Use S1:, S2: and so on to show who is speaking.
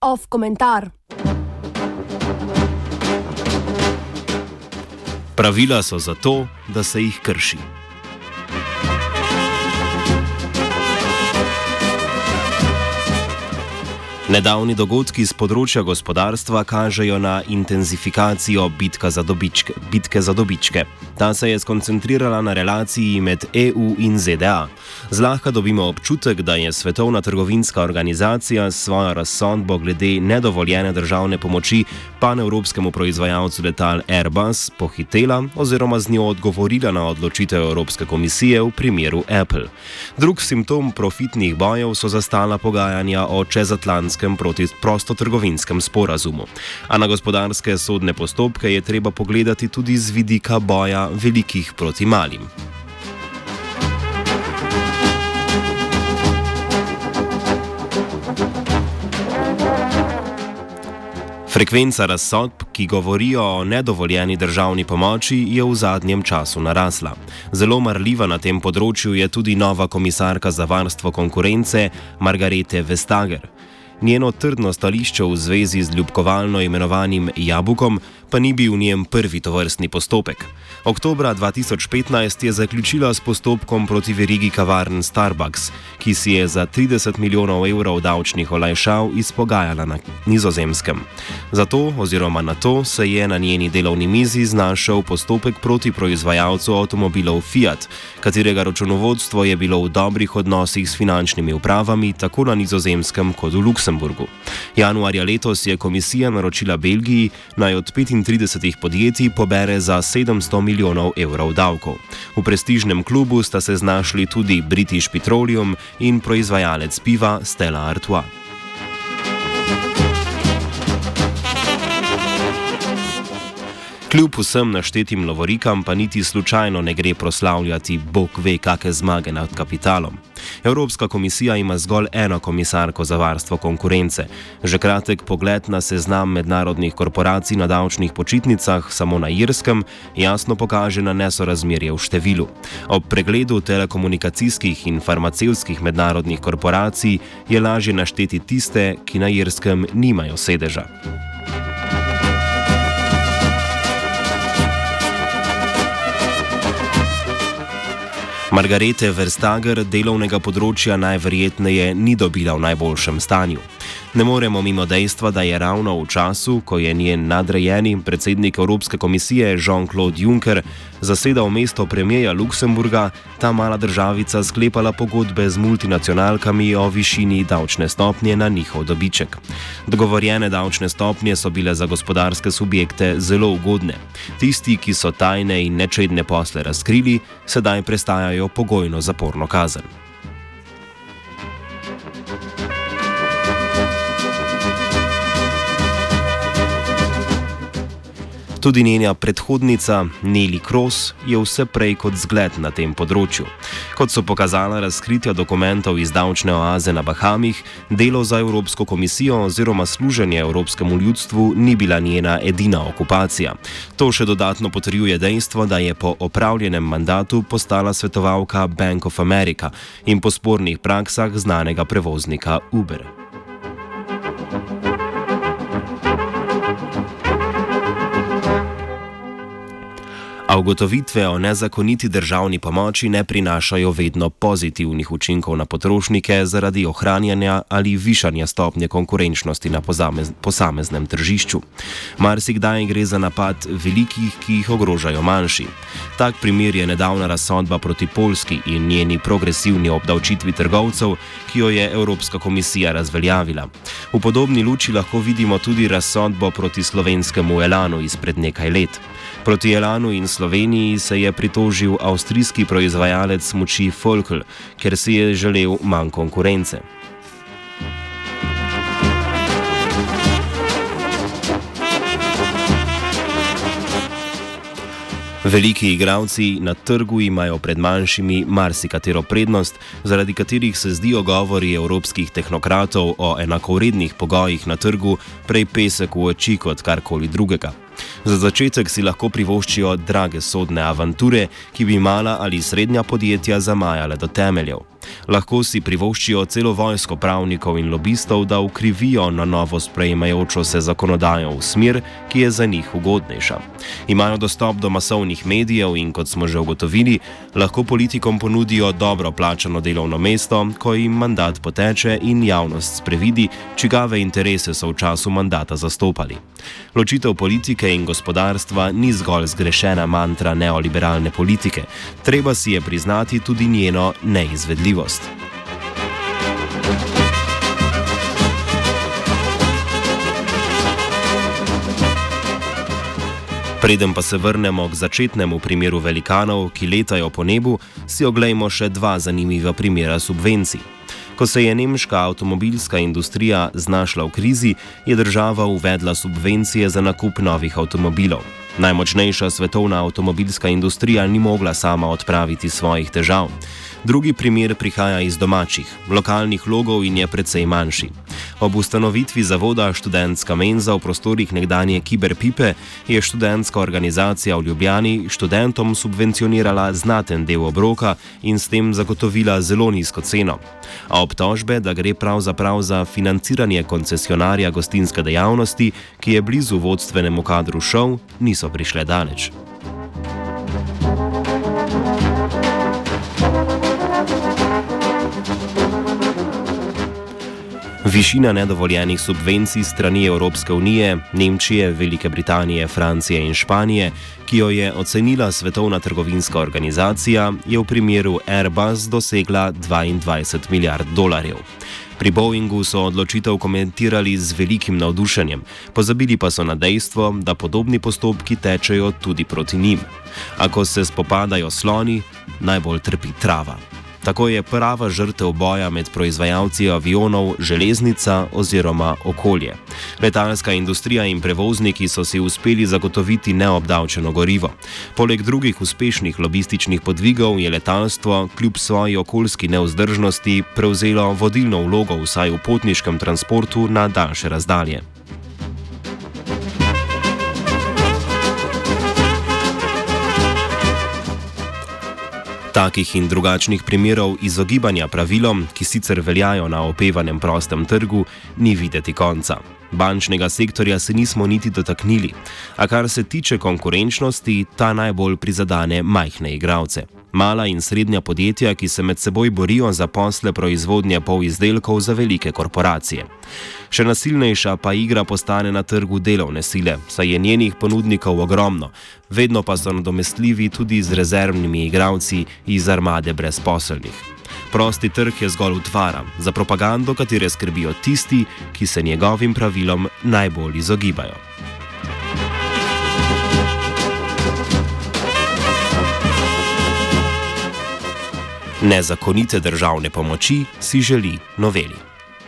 S1: Off komentar.
S2: Pravila so zato, da se jih krši. Nedavni dogodki z področja gospodarstva kažejo na intenzifikacijo bitke za, dobičke, bitke za dobičke. Ta se je skoncentrirala na relaciji med EU in ZDA. Zlahka dobimo občutek, da je Svetovna trgovinska organizacija s svojo razsodbo glede nedovoljene državne pomoči panevropskemu proizvajalcu letal Airbus pohitela oziroma z njo odgovorila na odločitev Evropske komisije v primeru Apple. Drug simptom profitnih bojev so zastala pogajanja o čezatlantskem proti prostotrgovinskem sporazumu. A na gospodarske sodne postopke je treba pogledati tudi z vidika boja velikih proti malim. Frekvenca razsodb, ki govorijo o nedovoljeni državni pomoči, je v zadnjem času narasla. Zelo marljiva na tem področju je tudi nova komisarka za varstvo konkurence Margarete Vestager. Njeno trdno stališče v zvezi z ljubkovalno imenovanim jabukom pa ni bil njen prvi tovrstni postopek. Oktobra 2015 je zaključila s postopkom proti verigi kavarn Starbucks, ki si je za 30 milijonov evrov davčnih olajšav izpogajala na nizozemskem. Zato, oziroma na to, se je na njeni delovni mizi znašel postopek proti proizvajalcu avtomobilov Fiat, katerega računovodstvo je bilo v dobrih odnosih s finančnimi upravami tako na nizozemskem kot v Luksemburgu. Januarja letos je komisija naročila Belgiji naj od 35 podjetij pobere za 700 milijonov evrov davkov. V prestižnem klubu sta se znašli tudi British Petroleum in proizvajalec piva Stella Artois. Kljub vsem naštetim lovorikam pa niti slučajno ne gre proslavljati bog ve kakšne zmage nad kapitalom. Evropska komisija ima zgolj eno komisarko za varstvo konkurence. Že kratek pogled na seznam mednarodnih korporacij na davčnih počitnicah samo na Irskem jasno pokaže na nesorazmerje v številu. Ob pregledu telekomunikacijskih in farmacevskih mednarodnih korporacij je lažje našteti tiste, ki na Irskem nimajo sedeža. Margarete Verstager delovnega področja najverjetneje ni dobila v najboljšem stanju. Ne moremo mimo dejstva, da je ravno v času, ko je njen nadrejeni predsednik Evropske komisije Jean-Claude Juncker zasedal mesto premijeja Luksemburga, ta mala državica sklepala pogodbe z multinacionalkami o višini davčne stopnje na njihov dobiček. Dogovorjene davčne stopnje so bile za gospodarske subjekte zelo ugodne. Tisti, ki so tajne in nečedne posle razkrili, sedaj prestajajo pogojno zaporno kazen. Tudi njena predhodnica Neli Kross je vse prej kot zgled na tem področju. Kot so pokazala razkritja dokumentov iz davčne oaze na Bahamih, delo za Evropsko komisijo oziroma služenje evropskemu ljudstvu ni bila njena edina okupacija. To še dodatno potrjuje dejstvo, da je po opravljenem mandatu postala svetovalka Bank of America in po spornih praksah znanega prevoznika Uber. A ugotovitve o nezakoniti državni pomoči ne prinašajo vedno pozitivnih učinkov na potrošnike zaradi ohranjanja ali višanja stopnje konkurenčnosti na posameznem tržišču. Marsikdaj gre za napad velikih, ki jih ogrožajo manjši. Tak primer je nedavna razsodba proti Polski in njeni progresivni obdavčitvi trgovcev, ki jo je Evropska komisija razveljavila. V podobni luči lahko vidimo tudi razsodbo proti slovenskemu Elanu izpred nekaj let. Proti Elanu in Sloveniji se je pritožil avstrijski proizvajalec smoči Folkl, ker si je želel manj konkurence. Veliki igravci na trgu imajo pred manjšimi marsikatero prednost, zaradi katerih se zdijo govori evropskih tehnokratov o enakovrednih pogojih na trgu prej pesek v oči kot karkoli drugega. Za začetek si lahko privoščijo drage sodne avanture, ki bi mala ali srednja podjetja zamajale do temeljev. Lahko si privoščijo celo vojsko pravnikov in lobistov, da ukrivijo na novo sprejemajočo se zakonodajo v smer, ki je za njih ugodnejša. Imajo dostop do masovnih medijev in, kot smo že ugotovili, lahko politikom ponudijo dobro plačano delovno mesto, ko jim mandat poteče in javnost sprevidi, čigave interese so v času mandata zastopali. Ločitev politike in gospodarstva ni zgolj zgrešena mantra neoliberalne politike, treba si je priznati tudi njeno neizvedljivost zmogljivost. Preden pa se vrnemo k začetnemu primeru velikanov, ki letajo po nebu, si oglejmo še dva zanimiva primera subvencij. Ko se je nemška avtomobilska industrija znašla v krizi, je država uvedla subvencije za nakup novih avtomobilov. Najmočnejša svetovna avtomobilska industrija ni mogla sama odpraviti svojih težav. Drugi primer prihaja iz domačih, lokalnih logov in je precej manjši. Ob ustanovitvi zavoda študentska menza v prostorih nekdanje Kiberpipe je študentska organizacija v Ljubljani študentom subvencionirala znaten del obroka in s tem zagotovila zelo nizko ceno. A obtožbe, da gre pravzaprav za financiranje koncesionarja gostinske dejavnosti, ki je blizu vodstvenemu kadru šov, niso prišle daleč. Višina nedovoljenih subvencij strani Evropske unije, Nemčije, Velike Britanije, Francije in Španije, ki jo je ocenila Svetovna trgovinska organizacija, je v primeru Airbus dosegla 22 milijard dolarjev. Pri Boeingu so odločitev komentirali z velikim navdušenjem, pozabili pa so na dejstvo, da podobni postopki tečejo tudi proti njim. Ako se spopadajo sloni, najbolj trpi trava. Tako je prava žrtev boja med proizvajalci avionov železnica oziroma okolje. Letalska industrija in prevozniki so si uspeli zagotoviti neobdavčeno gorivo. Poleg drugih uspešnih lobističnih podvigov je letalstvo kljub svoji okoljski neuzdržnosti prevzelo vodilno vlogo vsaj v potniškem transportu na daljše razdalje. Takih in drugačnih primerov izogibanja pravilom, ki sicer veljajo na opevanem prostem trgu, ni videti konca. Bančnega sektorja se nismo niti dotaknili, a kar se tiče konkurenčnosti, ta najbolj prizadane majhne igralce. Mala in srednja podjetja, ki se med seboj borijo za posle proizvodnje polizdelkov za velike korporacije. Še nasilnejša pa igra postane na trgu delovne sile, saj je njenih ponudnikov ogromno, vedno pa so nadomestljivi tudi z rezervnimi igralci iz armade brezposelnih. Prosti trg je zgolj utvara, za propagando katere skrbijo tisti, ki se njegovim pravilom najbolj izogibajo. Nezakonite državne pomoči si želi noveli.